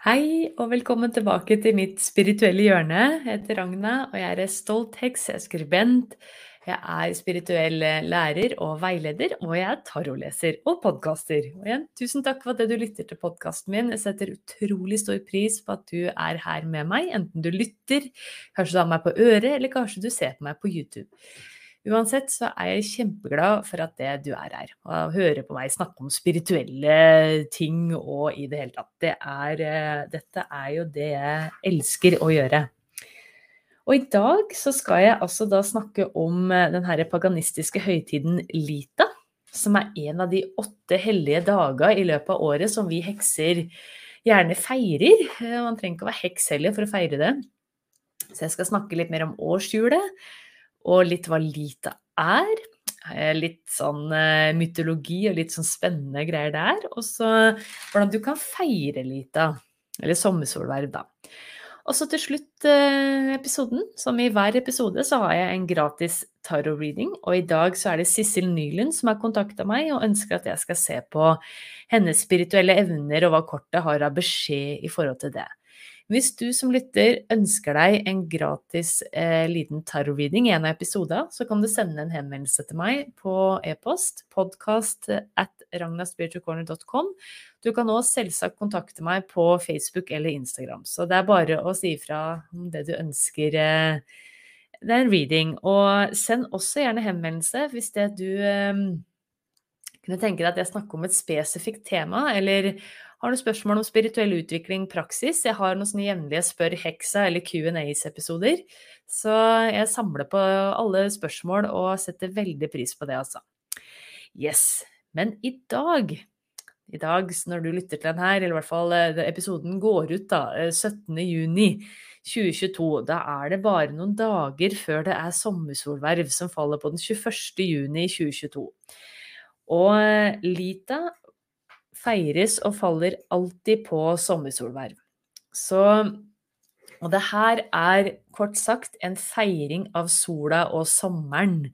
Hei og velkommen tilbake til mitt spirituelle hjørne. Jeg heter Ragna, og jeg er stolt heks, jeg er skribent, jeg er spirituell lærer og veileder, og jeg er tarotleser og podkaster. Og igjen, tusen takk for at du lytter til podkasten min. Jeg setter utrolig stor pris på at du er her med meg, enten du lytter, kanskje du har meg på øret, eller kanskje du ser på meg på YouTube. Uansett så er jeg kjempeglad for at det du er her og hører på meg snakke om spirituelle ting og i det hele tatt. Det er, eh, dette er jo det jeg elsker å gjøre. Og i dag så skal jeg altså da snakke om eh, den her paganistiske høytiden Lita, som er en av de åtte hellige dager i løpet av året som vi hekser gjerne feirer. Eh, man trenger ikke å være heks heller for å feire det. Så jeg skal snakke litt mer om årshjulet og litt hva Lita er. Eh, litt sånn eh, mytologi og litt sånn spennende greier der. Og så hvordan du kan feire Lita, eller sommersolverv, da. Og så til slutt eh, episoden. Som i hver episode så har jeg en gratis tarot-reading. Og i dag så er det Sissel Nylund som har kontakta meg og ønsker at jeg skal se på hennes spirituelle evner og hva kortet har av beskjed i forhold til det. Hvis du som lytter ønsker deg en gratis eh, liten tarot-reading i en av episodene, så kan du sende en henvendelse til meg på e-post podcast at ragnaspiritualcorner.com. Du kan òg selvsagt kontakte meg på Facebook eller Instagram. Så det er bare å si ifra om det du ønsker. Eh, det er en reading. Og send også gjerne henvendelse hvis det du eh, kunne tenke deg at jeg snakker om et spesifikt tema, eller har du spørsmål om spirituell utvikling, praksis? Jeg har noen sånne jevnlige Spør heksa eller Q&As-episoder. Så jeg samler på alle spørsmål og setter veldig pris på det, altså. Yes. Men i dag i dag, når du lytter til den her, eller i hvert fall eh, episoden går ut da, 17.6.2022, eh, da er det bare noen dager før det er sommersolverv som faller på den 21.6.2022. Og eh, Lita feires og faller alltid på sommersolverv. Så Og det her er kort sagt en feiring av sola og sommeren.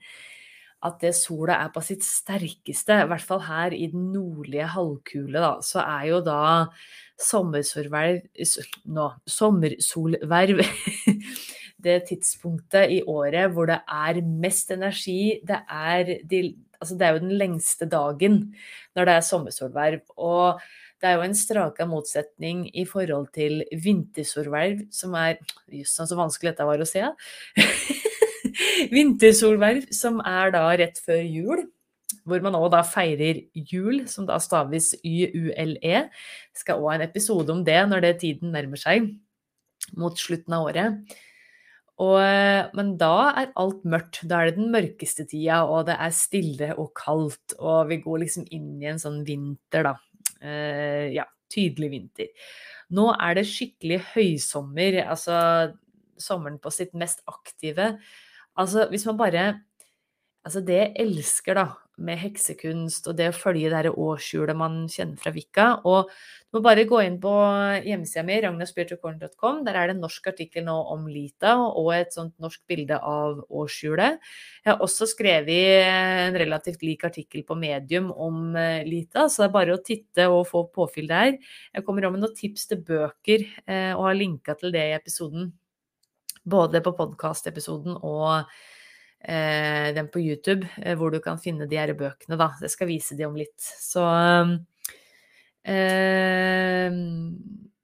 At det sola er på sitt sterkeste, i hvert fall her i den nordlige halvkule, da, så er jo da sommersolverv Nå, sommersolverv det tidspunktet i året hvor det er mest energi. Det er de altså det er jo den lengste dagen når det er sommersolverv. Og det er jo en straka motsetning i forhold til vintersolverv, som er Jøss, så vanskelig dette var å se. vintersolverv, som er da rett før jul. Hvor man òg da feirer jul, som da staves YULE. Skal òg ha en episode om det når det tiden nærmer seg mot slutten av året. Og, eh, men da er alt mørkt. Da er det den mørkeste tida, og det er stille og kaldt. Og vi går liksom inn i en sånn vinter, da. Eh, ja, tydelig vinter. Nå er det skikkelig høysommer, altså sommeren på sitt mest aktive. Altså, hvis man bare Altså, det jeg elsker, da, med heksekunst og det å følge det årshjulet man kjenner fra Vika Og du må bare gå inn på hjemmesida mi, ragnarspiritualcorner.com. Der er det en norsk artikkel nå om Lita og et sånt norsk bilde av årshjulet. Jeg har også skrevet en relativt lik artikkel på Medium om eh, Lita, så det er bare å titte og få påfyll der. Jeg kommer om med noen tips til bøker eh, og har linka til det i episoden. Både på podkastepisoden og den på YouTube, eh, hvor du kan finne de her bøkene, da. Jeg skal vise de om litt. Så eh,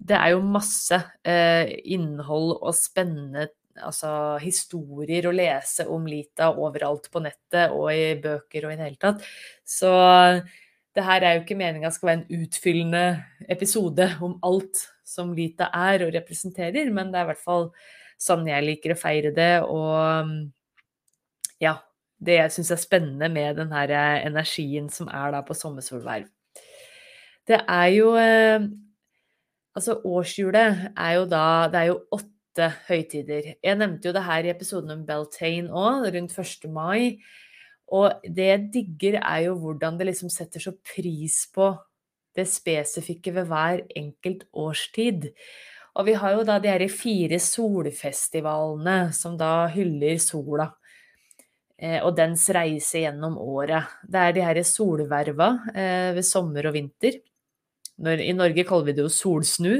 det er jo masse eh, innhold og spennende altså, historier å lese om Lita overalt på nettet og i bøker og i det hele tatt. Så det her er jo ikke meninga skal være en utfyllende episode om alt som Lita er og representerer, men det er i hvert fall sånn jeg liker å feire det, og ja, det jeg er spennende med den her energien som er da på sommersolverv. Det er jo Altså, årshjulet er jo da Det er jo åtte høytider. Jeg nevnte jo det her i episoden om Beltane òg, rundt 1. mai. Og det jeg digger, er jo hvordan det liksom setter så pris på det spesifikke ved hver enkelt årstid. Og vi har jo da de her fire solfestivalene som da hyller sola. Eh, og dens reise gjennom året. Det er de her solverva eh, ved sommer og vinter. I Norge kaller vi det jo solsnu.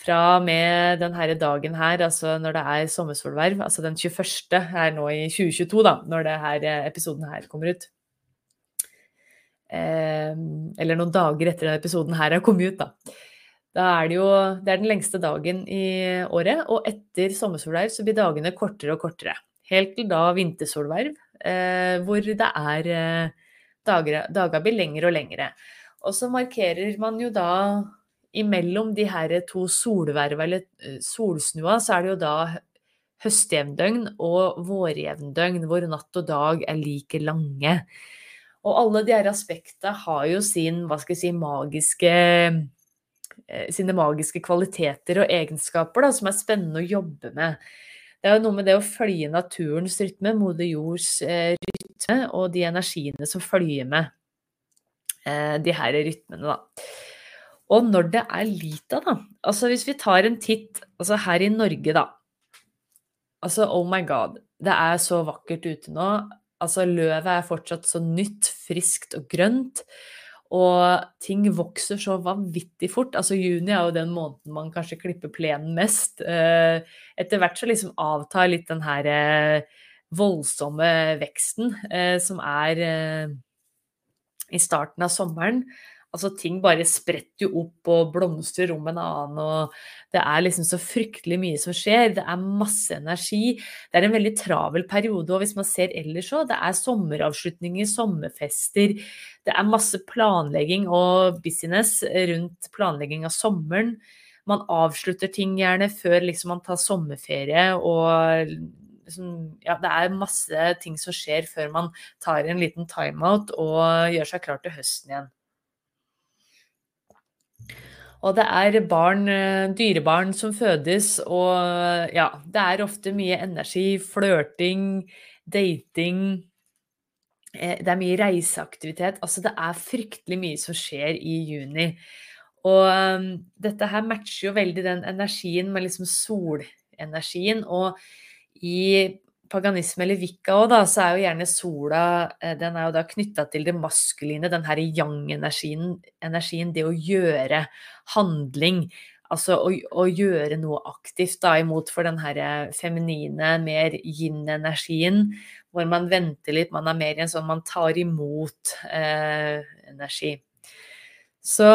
Fra med denne dagen her, altså når det er sommersolverv, altså den 21. er nå i 2022, da, når denne eh, episoden her kommer ut. Eh, eller noen dager etter denne episoden her er kommet ut, da. Da er det jo Det er den lengste dagen i året, og etter sommersolverv så blir dagene kortere og kortere. Helt til da vintersolverv, eh, hvor det er eh, dager, dager blir lengre og lengre. Og så markerer man jo da imellom de her to solverva, eller eh, solsnua, så er det jo da høstjevndøgn og vårjevndøgn, hvor natt og dag er like lange. Og alle de her aspektene har jo sin, hva skal jeg si, magiske sine magiske kvaliteter og egenskaper da, som er spennende å jobbe med. Det er jo noe med det å følge naturens rytme, moder jords eh, rytme, og de energiene som følger med eh, de her rytmene, da. Og når det er lita, da Altså hvis vi tar en titt altså her i Norge, da. Altså oh my god, det er så vakkert ute nå. Altså løvet er fortsatt så nytt, friskt og grønt. Og ting vokser så vanvittig fort. Altså juni er jo den måneden man kanskje klipper plenen mest. Eh, etter hvert så liksom avtar litt den her eh, voldsomme veksten eh, som er i starten av sommeren. Altså, ting bare spretter jo opp og blomstrer om en annen, og det er liksom så fryktelig mye som skjer. Det er masse energi. Det er en veldig travel periode, og hvis man ser ellers òg, det er sommeravslutninger, sommerfester. Det er masse planlegging og business rundt planlegging av sommeren. Man avslutter ting gjerne før liksom man tar sommerferie og liksom, ja, det er masse ting som skjer før man tar en liten timeout og gjør seg klar til høsten igjen. Og det er barn, eh, dyrebarn som fødes, og ja, det er ofte mye energi, flørting, dating. Eh, det er mye reiseaktivitet. Altså det er fryktelig mye som skjer i juni. Og um, dette her matcher jo veldig den energien med liksom solenergien. Og i paganisme eller vikka òg, så er jo gjerne sola eh, den er jo da knytta til det maskuline, den her yang-energien, energien, det å gjøre handling. Altså å, å, gjøre noe aktivt da, imot for den her feminine, mer yin-energien, hvor man venter litt, man er mer i en sånn man tar imot eh, energi. Så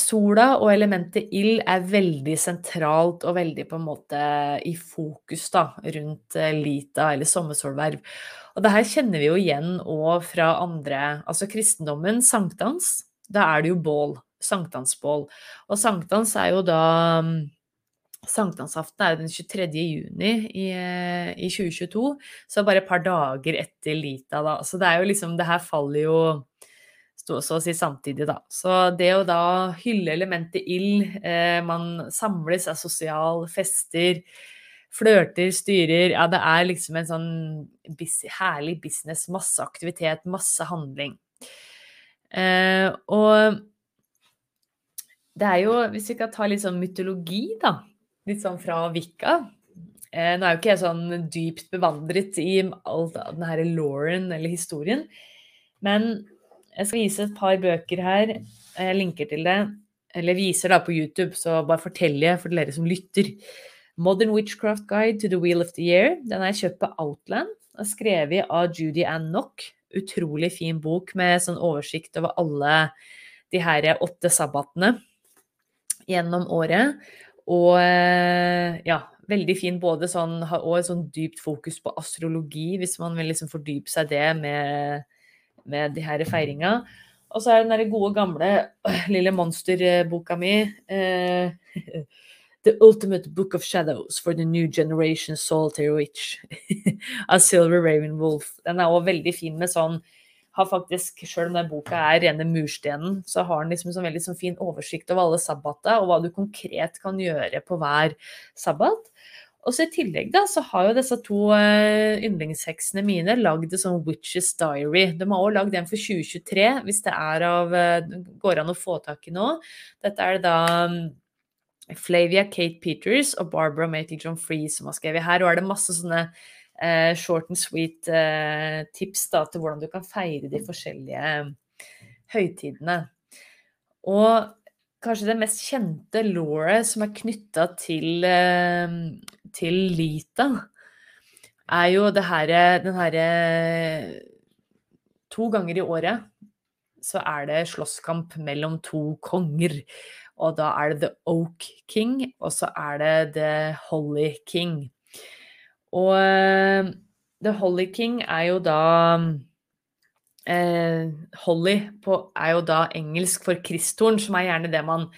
sola og elementet ild er veldig sentralt og veldig på en måte i fokus da, rundt eh, Lita eller sommersolverv. Og det her kjenner vi jo igjen òg fra andre Altså kristendommen, sankthans, da er det jo bål. Sankthansbål. Og sankthans er jo da Sankthansaften er den 23. juni i, eh, i 2022, så bare et par dager etter Lita, da. Så det er jo liksom Det her faller jo så å si samtidig, da. Så det å da hylle elementet ild, eh, man samles, er sosial, fester, flørter, styrer Ja, det er liksom en sånn herlig business. Masse aktivitet, masse handling. Eh, og det er jo, hvis vi kan ta litt sånn mytologi, da. Litt sånn fra Vika. Eh, nå er jo ikke jeg sånn dypt bevandret i all den her Lauren eller historien, men jeg skal vise et par bøker her. Jeg linker til det. Eller viser da på YouTube, så bare forteller jeg for dere som lytter. Modern Witchcraft Guide to the Wheel of the Year. Den er kjøpt på Outland og skrevet av Judy Ann Knock. Utrolig fin bok med sånn oversikt over alle de her åtte sabbatene gjennom året. Og eh, ja, veldig fin både sånn, og et sånn dypt fokus på astrologi, hvis man vil liksom fordype seg det med, med de her feiringa. Og så er den der gode, gamle lille monsterboka mi. Eh, The Ultimate Book of Shadows for the New Generation Solitary Witch av Silver Raven Wolf. Den er òg veldig fin med sånn har faktisk, Selv om den boka er rene murstenen, så har den liksom sånn veldig sånn fin oversikt over alle sabbata og hva du konkret kan gjøre på hver sabbat. Og så I tillegg da, så har jo disse to uh, yndlingsheksene mine lagd en sånn Witches Diary. De har også lagd en for 2023, hvis det er av, uh, går an å få tak i nå. Dette er det da um, Flavia Kate Peters og Barbara Maty John Free som har skrevet her. Og er det masse sånne uh, short and sweet tips da, til hvordan du kan feire de forskjellige høytidene. Og kanskje det mest kjente Laura som er knytta til, eh, til, Lita, er jo det her, Den herre To ganger i året så er det slåsskamp mellom to konger. Og da er det The Oak King, og så er det The Holly King. Og eh, The Holly King er jo da eh, Holly på, er jo da engelsk for kristtorn, som er gjerne det man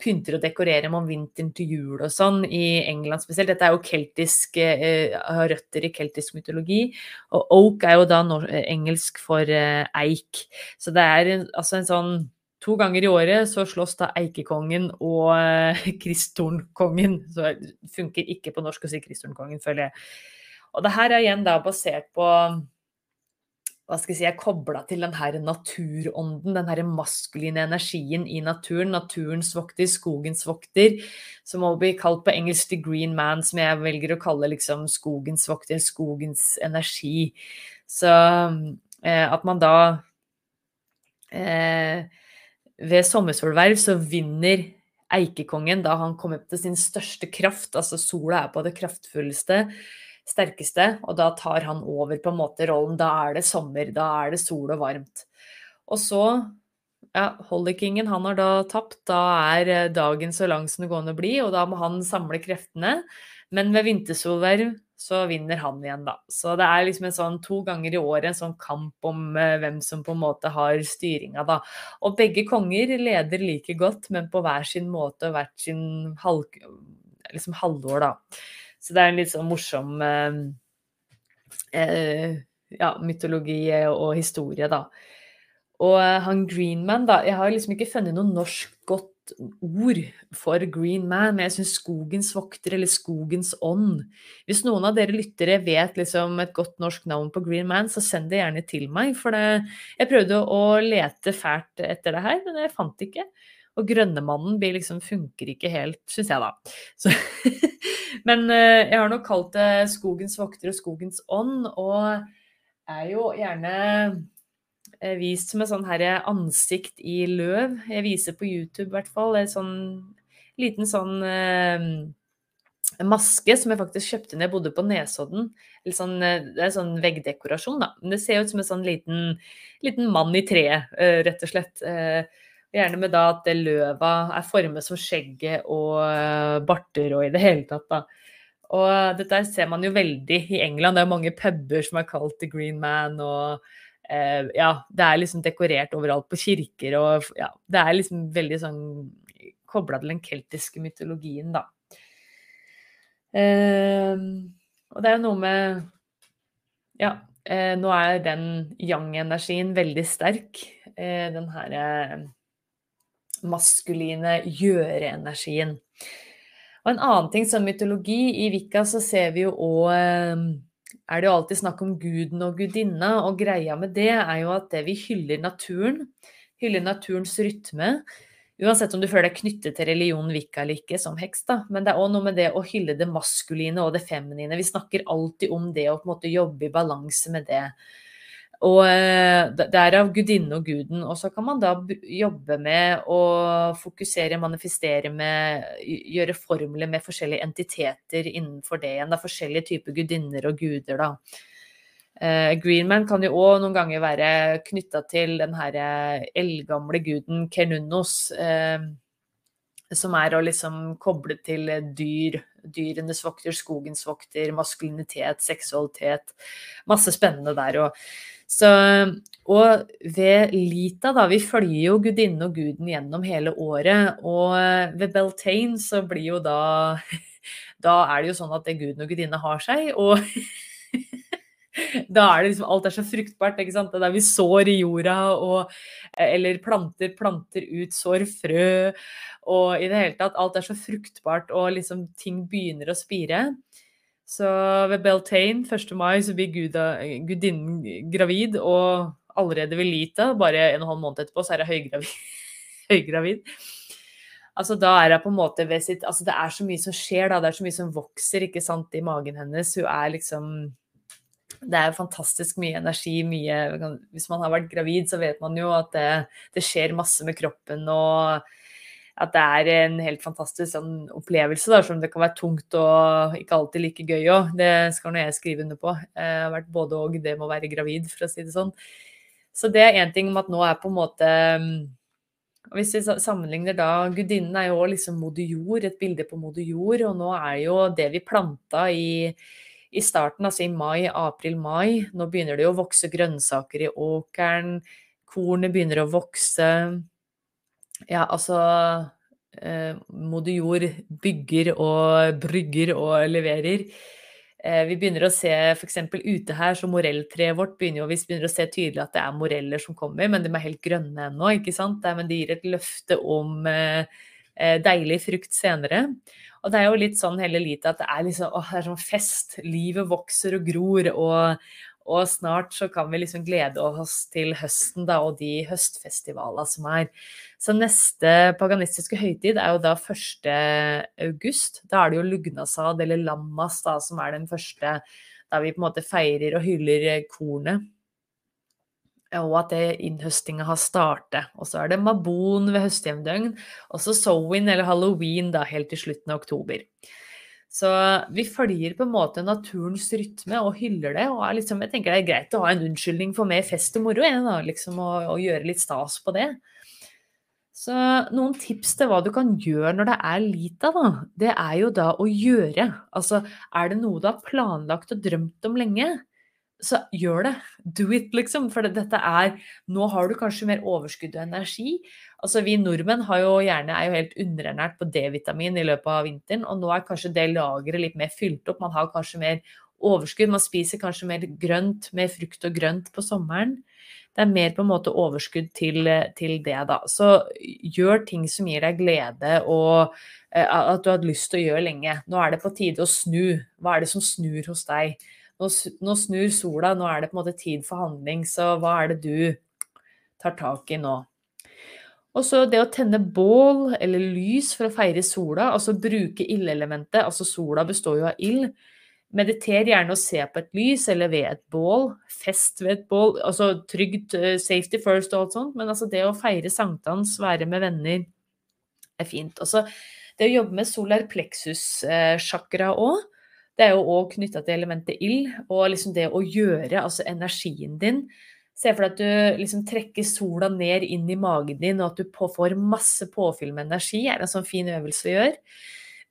pynter og dekorerer om vinteren til jul og sånn, i England spesielt. Dette er jo keltisk, eh, har røtter i keltisk mytologi. Og oak er jo da engelsk for eh, eik. Så det er en, altså en sånn To ganger i året så slåss da eikekongen og eh, kristtornkongen. Så det funker ikke på norsk å si kristtornkongen, føler jeg. Og det her er igjen da basert på hva skal jeg si, er kobla til den her naturånden, den her maskuline energien i naturen. Naturens vokter, skogens vokter, som må bli kalt på engelsk 'the green man', som jeg velger å kalle liksom skogens vokter, skogens energi. Så eh, at man da eh, Ved sommersolverv så vinner eikekongen da han kommer til sin største kraft, altså sola er på det kraftfulleste sterkeste, og da tar han over på en måte rollen. Da er det sommer, da er det sol og varmt. Og så ja, Hollykingen han har da tapt. Da er eh, dagen så lang som det går an å bli, og da må han samle kreftene. Men ved vintersolverv så vinner han igjen, da. Så det er liksom en sånn to ganger i året en sånn kamp om uh, hvem som på en måte har styringa, da. Og begge konger leder like godt, men på hver sin måte og hvert sin halv, liksom halvår, da. Så det er en litt sånn morsom eh, eh, ja, mytologi og historie, da. Og eh, han Greenman, da Jeg har liksom ikke funnet noe norsk godt ord for Green Man, men jeg syns Skogens vokter, eller Skogens ånd Hvis noen av dere lyttere vet liksom et godt norsk navn på Green Man, så send det gjerne til meg. For det, jeg prøvde å lete fælt etter det her, men jeg fant det ikke. Og Grønnemannen liksom, funker ikke helt, syns jeg, da. Så, men uh, jeg har nok kalt det Skogens vokter og Skogens ånd, og er jo gjerne uh, vist som et sånn her ansikt i løv. Jeg viser på YouTube i hvert fall. En sånn liten sånn uh, maske som jeg faktisk kjøpte når jeg bodde på Nesodden. Sånn, det er sånn veggdekorasjon, da. Men det ser ut som en sånn liten, liten mann i treet, rett og slett. Gjerne med da at løva er formet som skjegget og uh, barter og i det hele tatt, da. Og dette ser man jo veldig i England. Det er mange puber som er kalt The Green Man. og eh, ja, det er liksom dekorert overalt på kirker og ja, det er liksom veldig sånn kobla til den keltiske mytologien, da. Eh, og det er jo noe med Ja, nå er den yang-energien veldig sterk. den herre maskuline gjøre-energien. Og en annen ting som mytologi, i Vika så ser vi jo òg eh, er det jo alltid snakk om guden og gudinna, og greia med det er jo at det vi hyller naturen, hyller naturens rytme, uansett om du føler deg knyttet til religionen Vika eller ikke som heks, da, men det er òg noe med det å hylle det maskuline og det feminine. Vi snakker alltid om det å på en måte jobbe i balanse med det. Og eh, det er av gudinne og guden. Og så kan man da jobbe med å fokusere, manifestere med Gjøre formler med forskjellige entiteter innenfor det igjen. Det er forskjellige typer gudinner og guder, da. Uh, Greenman kan jo òg noen ganger være knytta til den herre eldgamle guden Kenunnos. Uh, som er å liksom koble til dyr. Dyrenes vokter, skogens vokter, maskulinitet, seksualitet. Masse spennende der. Og, så, og ved Lita, da, vi følger jo gudinnen og guden gjennom hele året. Og ved Beltane så blir jo da Da er det jo sånn at det guden og gudinne har seg. og da er det liksom Alt er så fruktbart. ikke sant? Det er der vi sår i jorda, og, eller planter, planter ut, sår frø. Og i det hele tatt, alt er så fruktbart, og liksom ting begynner å spire. Så ved Beltane 1. mai så blir gudinnen gravid, og allerede ved Lita, bare en og en halv måned etterpå, så er hun høygravid. høygravid. Altså da er hun på en måte ved sitt Altså det er så mye som skjer, da. Det er så mye som vokser, ikke sant, i magen hennes. Hun er liksom det er fantastisk mye energi. Mye, hvis man har vært gravid, så vet man jo at det, det, skjer masse med kroppen. Og at det er en helt fantastisk sånn, opplevelse, da, som det kan være tungt og ikke alltid like gøy òg. Det skal nå jeg skrive under på. Jeg har vært både og det med å være gravid, for å si det sånn. Så det er én ting om at nå er på en måte hvis vi sammenligner da Gudinnen er jo liksom moder jord, et bilde på moder jord. Og nå er jo det vi planta i i starten, altså i mai, april-mai. Nå begynner det å vokse grønnsaker i åkeren. Kornet begynner å vokse. Ja, altså eh, Moder Jord bygger og brygger og leverer. Eh, vi begynner å se f.eks. ute her, så morelltreet vårt begynner jo, vi begynner å se tydelig at det er moreller som kommer, men de er helt grønne ennå. ikke sant? Men det gir et løfte om eh, eh deilig frukt senere. Og det er jo litt sånn hele lite at det er liksom å, det er sånn fest. Livet vokser og gror. Og, og, snart så kan vi liksom glede oss til høsten da, og de høstfestivalene som er. Så neste paganistiske høytid er jo da 1. august. Da er det jo lugnasad, eller lammas, da, som er den første. Da vi på en måte feirer og hyller kornet og at innhøstinga har startet. Og så er det Mabon ved høstjevndøgn, og så Sowin eller halloween da helt til slutten av oktober. Så vi følger på en måte naturens rytme og hyller det. Og liksom, jeg tenker det er greit å ha en unnskyldning for mer fest og moro, da, liksom, og, og, gjøre litt stas på det. Så noen tips til hva du kan gjøre når det er lita, da. Det er jo da å gjøre. Altså, er det noe du har planlagt og drømt om lenge? Så gjør det. Do it, liksom. For dette er Nå har du kanskje mer overskudd og energi. Altså Vi nordmenn jo gjerne, er jo helt underernært på D-vitamin i løpet av vinteren, og nå er kanskje det lageret litt mer fylt opp. Man har kanskje mer overskudd. Man spiser kanskje mer grønt, mer frukt og grønt på sommeren. Det er mer på en måte overskudd til, til det, da. Så gjør ting som gir deg glede og uh, at du har lyst til å gjøre lenge. Nå er det på tide å snu. Hva er det som snur hos deg? Nå, nå, snur sola, nå er det på en måte tid for handling. Så hva er det du tar tak i nå? Og så det å tenne bål eller lys for å feire sola, altså bruke ildelementet. Altså sola består jo av ild. Mediter gjerne og se på et lys eller ved et bål. Fest ved et bål. Altså trygt, eh, safety first og alt sånt. Men altså det å feire sankthans, være med venner, er fint. Altså det å jobbe med solar plexus-sjakra eh, òg. Det er jo òg knytta til elementet ild, og liksom det å gjøre, altså energien din. Se for deg at du liksom trekker sola ned inn i magen din, og at du får masse påfyll med energi. Det er en sånn fin øvelse å gjøre.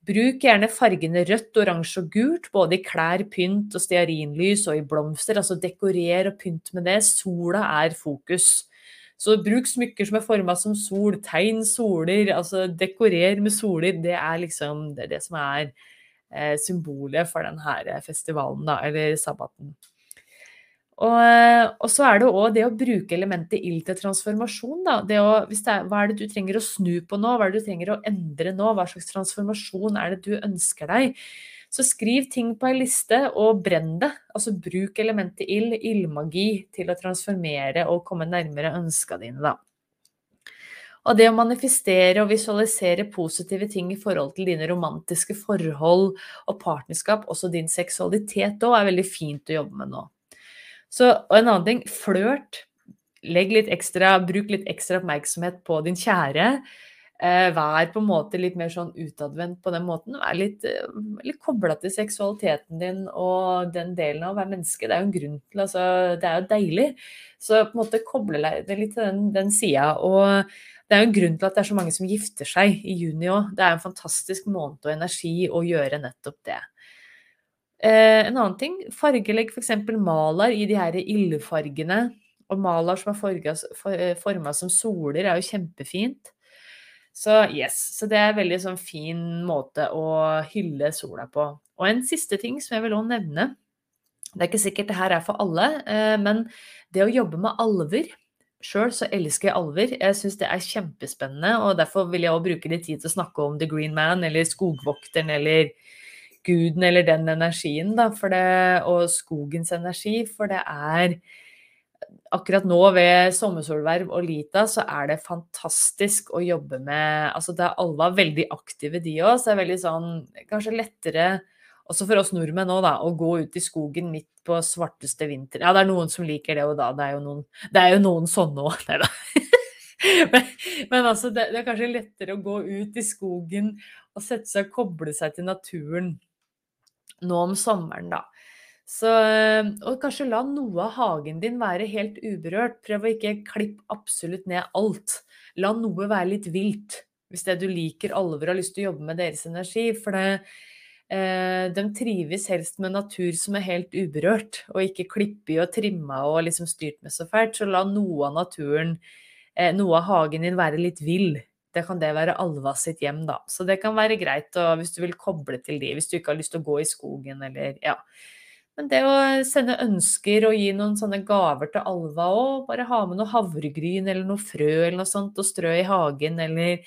Bruk gjerne fargene rødt, oransje og gult, både i klær, pynt og stearinlys og i blomster. Altså dekorer og pynt med det. Sola er fokus. Så bruk smykker som er forma som sol, tegn soler, altså dekorer med soler. Det er liksom det, er det som er symbolet for denne festivalen, da, eller sabbaten. Og, eh, og, så er det òg det å bruke elementet ild til transformasjon. Da. Det å, det er, hva er det du trenger å snu på nå? Hva er det du trenger å endre nå? Hva slags transformasjon er det du ønsker deg? Så skriv ting på ei liste og brenn det. Altså bruk elementet ild, ildmagi, til å transformere og komme nærmere ønska dine, da. Og det å manifestere og visualisere positive ting i forhold til dine romantiske forhold og partnerskap, også din seksualitet òg, er veldig fint å jobbe med nå. Så, og en annen ting, flørt. Legg litt ekstra, bruk litt ekstra oppmerksomhet på din kjære. Eh, vær på en måte litt mer sånn utadvendt på den måten. Vær litt, eh, litt kobla til seksualiteten din og den delen av å være menneske. Det er jo en grunn til altså, Det er jo deilig. Så på en måte koble deg litt til den, den sida. Og det er jo en grunn til at det er så mange som gifter seg i juni òg. Det er en fantastisk måned og energi å gjøre nettopp det. Eh, en annen ting, fargelegg f.eks. maler i de her ildfargene. Og maler som er forma som soler, er jo kjempefint. Så yes, så det er en veldig sånn fin måte å hylle sola på. Og en siste ting som jeg vil også nevne, det er ikke sikkert det her er for alle, eh, men det å jobbe med alver Sjøl så elsker jeg alver. Jeg syns det er kjempespennende, og derfor vil jeg òg bruke litt tid til å snakke om The Green Man eller Skogvokteren eller guden eller den energien, da, det, og skogens energi, for det er akkurat nå ved sommersolverv og Lita, så er det fantastisk å jobbe med Altså, det er alle veldig aktive, de òg, så det er veldig sånn Kanskje lettere også for oss nordmenn nå, da, å gå ut i skogen midt på svarteste vinter. Ja, det er noen som liker det og da. Det er jo noen, det er jo noen sånne òg. Nei da. men, men, altså, det, det, er kanskje lettere å gå ut i skogen og sette seg og koble seg til naturen nå om sommeren, da. Så, og kanskje la noe av hagen din være helt uberørt. Prøv å ikke klippe absolutt ned alt. La noe være litt vilt, hvis det du liker alvor og har lyst til å jobbe med deres energi. For det, eh, de trives helst med natur som er helt uberørt, og ikke klippig og trimma og liksom styrt med så fælt. Så la noe av naturen, eh, noe av hagen din være litt vill. Det kan det være alva sitt hjem, da. Så det kan være greit og, hvis du vil koble til de, hvis du ikke har lyst til å gå i skogen eller ja. Men det å sende ønsker og gi noen sånne gaver til Alva òg, bare ha med noe havregryn eller noe frø eller noe sånt og strø i hagen eller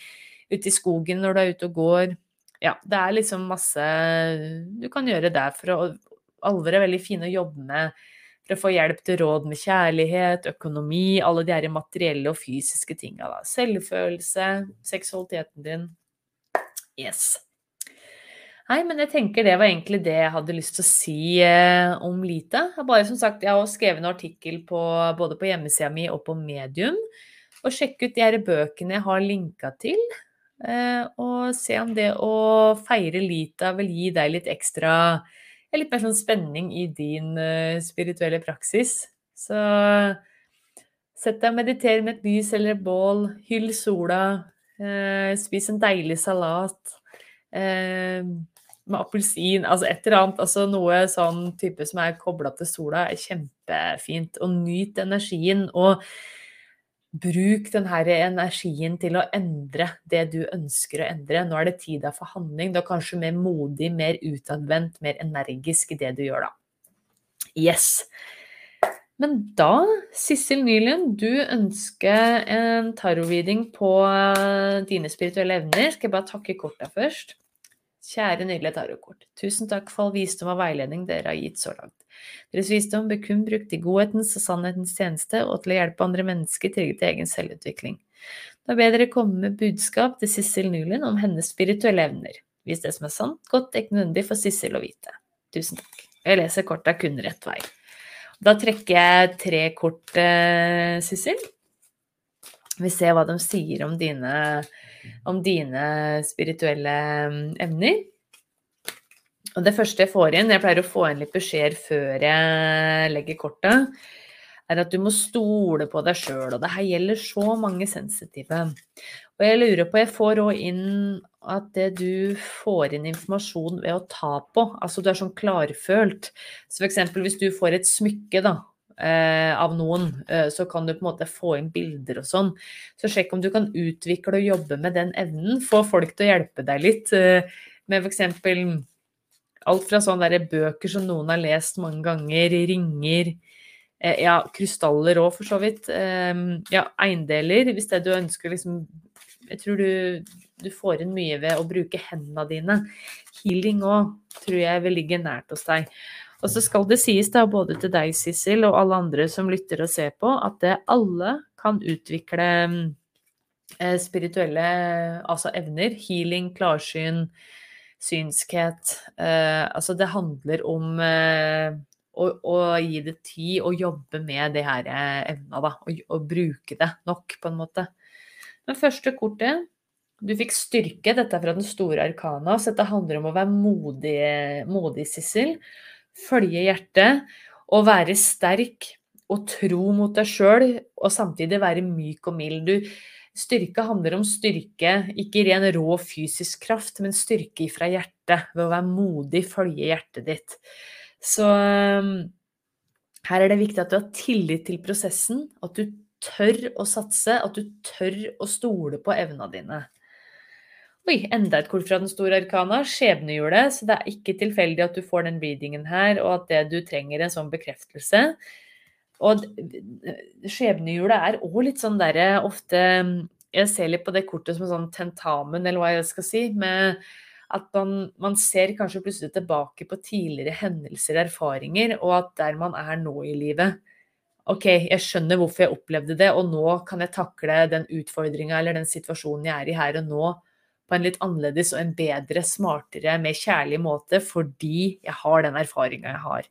ute i skogen når du er ute og går. Ja, det er liksom masse du kan gjøre der for å Alver er veldig fine å jobbe med for å få hjelp til råd med kjærlighet, økonomi, alle de her materielle og fysiske tinga. Selvfølelse, seksualiteten din. Yes. Nei, men jeg tenker det var egentlig det jeg hadde lyst til å si eh, om Lita. Bare, som sagt, jeg har skrevet en artikkel på, både på hjemmesida mi og på Medium. Og sjekk ut de her bøkene jeg har linka til. Eh, og se om det å feire Lita vil gi deg litt ekstra Litt mer sånn spenning i din eh, spirituelle praksis. Så sett deg og mediter med et lys eller et bål. Hyll sola. Uh, spis en deilig salat. Uh, med appelsin, altså et eller annet. Altså noe sånn type som er kobla til sola, er kjempefint. Og nyt energien. Og bruk denne energien til å endre det du ønsker å endre. Nå er det tida for handling. Du er kanskje mer modig, mer utadvendt, mer energisk i det du gjør da. Yes. Men da, Sissel Nylund, du ønsker en tarot-reading på dine spirituelle evner. Skal jeg bare takke korta først? Kjære nydelige tarotkort. Tusen takk for all visdom og veiledning dere har gitt så langt. Deres visdom blir kun brukt i godhetens og sannhetens tjeneste og til å hjelpe andre mennesker til egen selvutvikling. Da ber dere komme med budskap til Sissel Nylund om hennes spirituelle evner. Hvis det som er sant, godt er ikke nødvendig for Sissel å vite. Tusen takk. Jeg leser korta kun rett vei. Da trekker jeg tre kort, eh, Sissel. Vi ser hva de sier om dine om dine spirituelle emner. evner. Og det første jeg får inn, jeg pleier å få inn litt beskjeder før jeg legger kortet, er at du må stole på deg sjøl. Og det her gjelder så mange sensitive. Og jeg lurer på, jeg får òg inn at det du får inn informasjon ved å ta på, altså du er sånn klarfølt. Så f.eks. hvis du får et smykke, da, eh, av noen, eh, så kan du på en måte få inn bilder og sånn. Så sjekk om du kan utvikle og jobbe med den evnen. Få folk til å hjelpe deg litt eh, med f.eks. alt fra sånne der bøker som noen har lest mange ganger, ringer, eh, ja, krystaller òg, for så vidt. Eh, ja, eiendeler, hvis det du ønsker liksom Jeg tror du, du får inn mye ved å bruke hendene dine. Healing òg tror jeg vil ligge nært hos deg. Og så skal det sies da, både til deg, Sissel, og alle andre som lytter og ser på, at det alle kan utvikle eh, spirituelle altså evner. Healing, klarsyn, synskhet. Eh, altså det handler om eh, å, å, gi det tid og jobbe med de her evna, da. Og, og, bruke det nok, på en måte. Men første kortet Du fikk styrke, dette er fra den store arkana, så dette handler om å være modig, modig Sissel. Følge hjertet og være sterk og tro mot deg sjøl, og samtidig være myk og mild. Du, styrke handler om styrke, ikke ren rå fysisk kraft, men styrke fra hjertet, ved å være modig, følge hjertet ditt. Så um, her er det viktig at du har tillit til prosessen, at du tør å satse, at du tør å stole på evna dine. Oi, enda et kort fra den store arkana, skjebnehjulet. Så det er ikke tilfeldig at du får den readingen her, og at det du trenger en sånn bekreftelse. Og skjebnehjulet er òg litt sånn derre ofte Jeg ser litt på det kortet som en sånn tentamen, eller hva jeg skal si. med at man, man, ser kanskje plutselig tilbake på tidligere hendelser, erfaringer, og at der man er nå i livet OK, jeg skjønner hvorfor jeg opplevde det, og nå kan jeg takle den utfordringa eller den situasjonen jeg er i her og nå på en litt annerledes og en bedre, smartere, mer kjærlig måte fordi jeg har den erfaringa jeg har.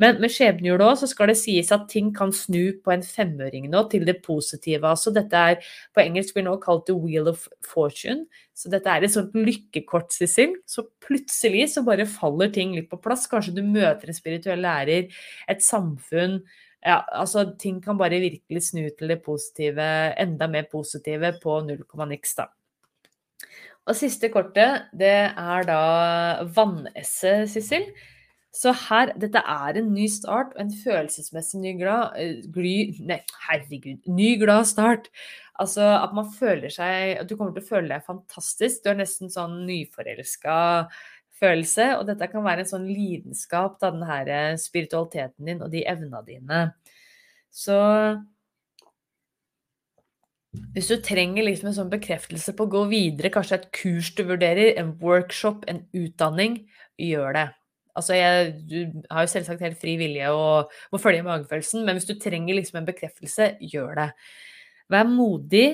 Men med skjebnehjulet òg så skal det sies at ting kan snu på en femøring nå til det positive. Altså dette er på engelsk blir nå kalt the wheel of fortune. Så dette er et sånt lykkekort, Sissel. Så plutselig så bare faller ting litt på plass. Kanskje du møter en spirituell lærer, et samfunn. Ja, altså ting kan bare virkelig snu til det positive, enda mer positive på null komma niks, da. Og siste kortet, det er da vannesset, Sissel. Så her, dette er en ny start og en følelsesmessig ny glad eh, gly, Nei, herregud. Ny glad start. Altså at man føler seg At du kommer til å føle deg fantastisk. Du har nesten sånn nyforelska følelse. Og dette kan være en sånn lidenskap, da, den her spiritualiteten din og de evna dine. Så hvis du trenger liksom en sånn bekreftelse på å gå videre, kanskje et kurs du vurderer, en workshop, en utdanning, gjør det. Altså, jeg, du har jo selvsagt helt fri vilje og må følge magefølelsen, men hvis du trenger liksom en bekreftelse, gjør det. Vær modig,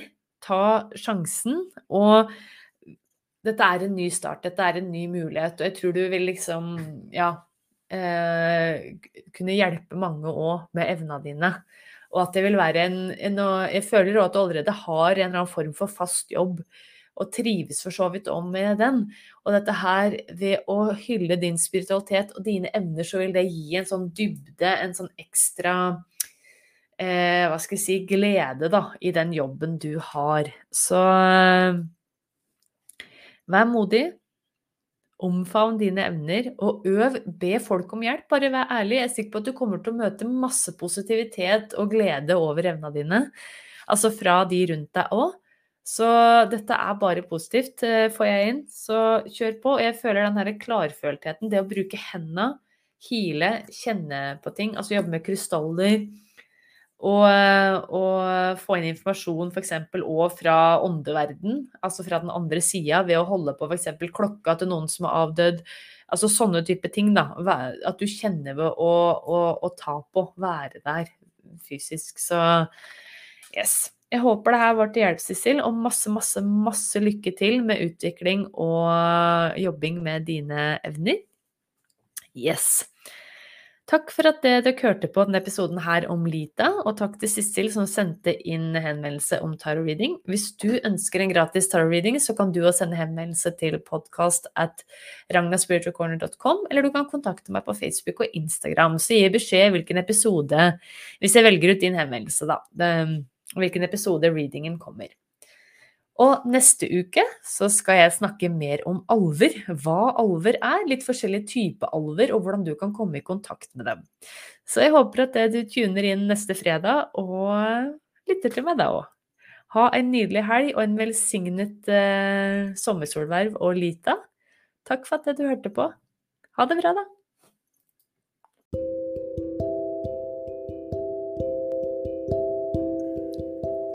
ta sjansen, og dette er en ny start, dette er en ny mulighet, og jeg tror du vil liksom, ja eh, kunne hjelpe mange òg med evna dine. Og at det vil være en, en Jeg føler òg at du allerede har en eller annen form for fast jobb, og trives for så vidt om med den. Og dette her, ved å hylle din spiritualitet og dine evner, så vil det gi en sånn dybde, en sånn ekstra eh, Hva skal jeg si glede, da, i den jobben du har. Så eh, vær modig. Omfavn dine evner, og øv. Be folk om hjelp. Bare vær ærlig. Jeg er sikker på at du kommer til å møte masse positivitet og glede over evnene dine. Altså fra de rundt deg òg. Så dette er bare positivt, eh, får jeg inn. Så kjør på. Jeg føler den her klarføltheten, det å bruke hendene, hile, kjenne på ting, altså jobbe med krystaller og, og, få inn informasjon f.eks. òg fra åndeverden, altså fra den andre sida, ved å holde på f.eks. klokka til noen som er avdødd. Altså sånne type ting, da. At du kjenner ved å, å, å ta på, være der fysisk. Så yes. Jeg håper det her var til hjelp, Sissel, og masse, masse, masse lykke til med utvikling og jobbing med dine evner. Yes. Takk for at dere hørte på denne episoden her om Lita, og takk til Sissel som sendte inn henvendelse om tarot-reading. Hvis du ønsker en gratis tarot-reading, så kan du også sende henvendelse til podcast at ragnaspiritualcorner.com, eller du kan kontakte meg på Facebook og Instagram, så gi beskjed hvilken episode, hvis jeg velger ut din henvendelse, da, hvilken episode readingen kommer. Og neste uke så skal jeg snakke mer om alver. Hva alver er, litt forskjellige typer alver, og hvordan du kan komme i kontakt med dem. Så jeg håper at du tuner inn neste fredag og lytter til meg da òg. Ha en nydelig helg og en velsignet eh, sommersolverv og Lita. Takk for at du hørte på. Ha det bra, da.